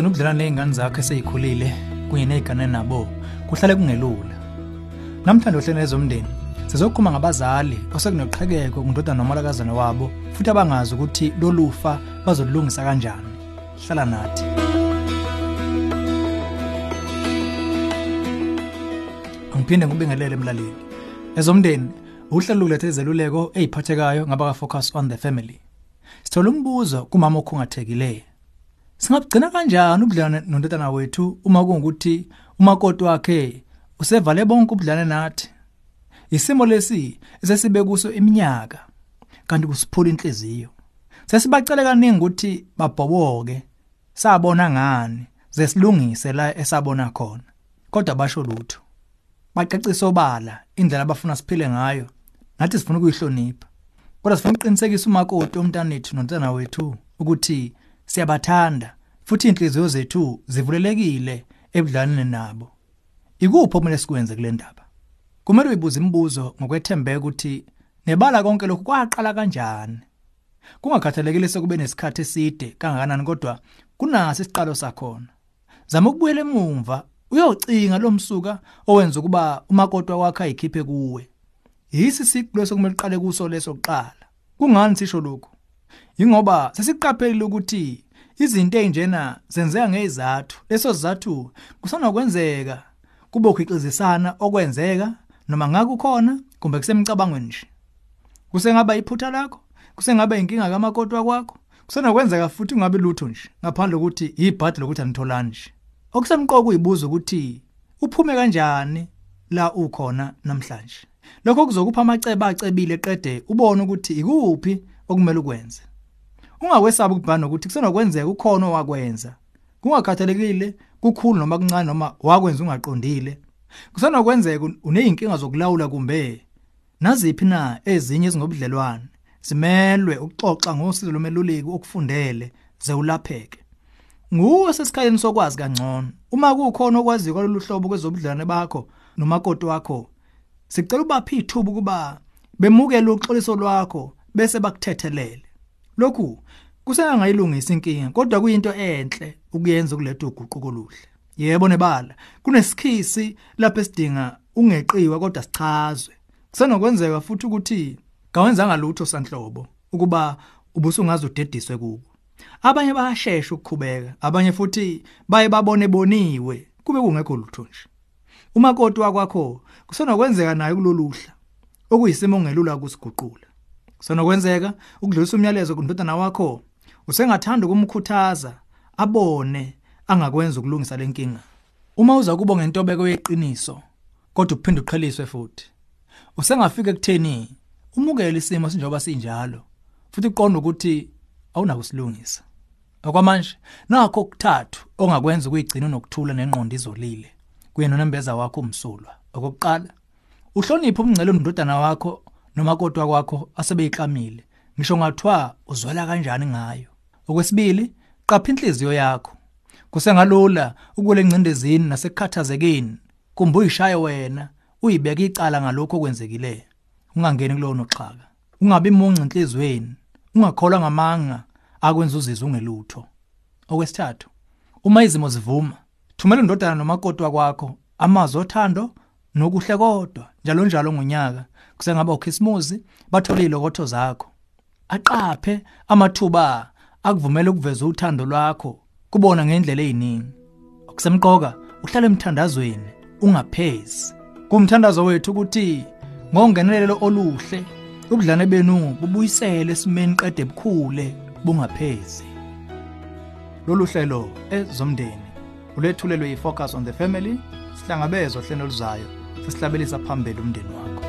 ukugcina ubudlelwane nezingane zakho eseyikhulile kunye nezingane nabo kuhlale kungelula. Namhlanje ohlelweni lezomndeni sizokhuluma ngabazali osekunoqhekeko kundodana nomalakazana wabo futhi abangazi ukuthi lolufa bazolulungisa kanjani. Hlala nathi. Angiphinde ngibingelele emlaleli. Ezomndeni uhlelo lulethe izeluleko eziphathekayo ngaba ka focus on the family. Sithola umbuzo kumama okhungathekileyo. Singabugcina kanjani ubudlelwane nondodana wethu? Uma kungukuthi umakoti wakhe usevale bonke ubudlelwane nathi. Isimo lesi esesibe kuso iminyaka kanti kusiphula inhliziyo. Sesibacela kaningi ukuthi babhoboke sabona ngani zesilungise la esabona khona. Kodwa basho lutho bacacisa obala indlela abafuna siphile ngayo nathi sifuna ukuyihlonipha. Kodwa sifuna ukuqinisekisa umakoti omntanethu nontana wethu ukuthi siyabathanda futhi inhliziyo zethu zivulelekile ebudlaneni nabo. Ikuphi okumele sikwenze kule ndaba? Kumele uyibuze imibuzo ngokwethembeka ukuthi nebala konke lokhu kwaqala kanjani? Kungakhathalekile sekube nesikhathi eside kangakanani kodwa kunaso isiqalo sakhona. Zama ukubuyela emumva uyocinga lo msuka owenza ukuba umakoti wakhe ayikhiphe kuwe. Yisi siqu leso kumele uqale kuso leso kuqala. Kungani sisho lokho ingoba sesiqaphelile ukuthi izinto ezinjena zenzeka ngezathu. Leso sizathu kusanokwenzeka kube ukhixizisana okwenzeka noma ngakukhona kumbe kusemcabangweni nje. Kusengaba iphutha lakho kusengaba inkinga kamakoti wakho kusenokwenzeka futhi ungabe lutho nje ngaphandle kokuthi ibhadi lokuthi anitholani nje. Okusemqoka uyibuza ukuthi uphume kanjani la ukhona namhlanje? Lokho kuzokupha amacebo acebile eqede ubone ukuthi ikuphi okumele ukwenze. Ungakwesaba ukubhana ukuthi kusenokwenzeka ukhona owakwenza. Kungakhathalekile kukhulu noma kuncane noma wakwenza ungaqondile. Kusenokwenzeka uneyinkinga zokulawula kumbe naziphi na ezinye ezingobudlelwane simelwe ukuxoxa ngosizo lomeluleki okufundele ze ulapheke nguwe sesikhaleni sokwazi kangcono. Uma kukhona okwaziyo kwalolu hlobo kwezobudlelwane bakho nomakoti wakho sicela ubaphi ithuba kuba bemukele uxoliso lwakho bese bakuthethelele. Lokhu kusengayilungisa inkinga kodwa kuyinto enhle ukuyenza kulethe uguquko luhle yebo nebala kunesikhisi lapho esidinga ungeqiwa kodwa sichazwe. Kusenokwenzeka futhi ukuthi kawenzanga lutho sanhlobo ukuba ubusungaze udediswe kubo. Abanye bayashesha ukukhubeka abanye futhi baye babone boniwe kube kungekho lutho nje. Umakoti wakwakho kusenokwenzeka naye kuloluhla okuyisimo ongelula kusiguqula kusenokwenzeka ukudlulisa umyalezo kundodana wakho usengathanda ukumkhuthaza abone angakwenza ukulungisa lenkinga uma uza kubo ngentobeko yeqiniso kodwa uphinde uqheliswe futhi. Usengafika ekutheni umukele isimo sinjoba sinjalo futhi uqonda ukuthi awunakusilungisa okwamanje nakho okuthathu ongakwenza ukuyigcina nokuthula nenqondo izolile kuyena nembeza wakho umsulwa. Okokuqala uhloniphe umngcele ndodana wakho noma kodwa kwakho asebeyixamile ngisho ngathiwa uzwela kanjani ngayo. Okwesibili qapha inhliziyo yakho. Kusengalula ukule ngcindezini nasekukhathazekeni kumbe uyishaye wena uyibeka icala ngalokho okwenzekileyo ungangeni kulowo noxhaka. Ungabi munci enhlizweni ungakholwa ngamanga akwenza uzizwe ungelutho. Okwesithathu uma izimo zivuma thumela indodana nomakoti wakwakho amazwi othando nokuhle kodwa njalo njalo ngonyaka. Kusengaba ukhisimusi bathola izilokotho zakho aqaphe amathuba akuvumela ukuveza uthando lwakho kubona ngendlela eziningi okusemqoka uhlale emthandazweni ungaphezi. Kumthandazo wethu ukuthi ngongenelelo oluhle ubudlane benu bubuyisele esimeni qede bukhule bungaphezi. Lolu hlelo ezomndeni ulethulelwe yifocus on the family sihlangabezwa hlelo luzayo sesihlabelisa phambili umndeni wakho.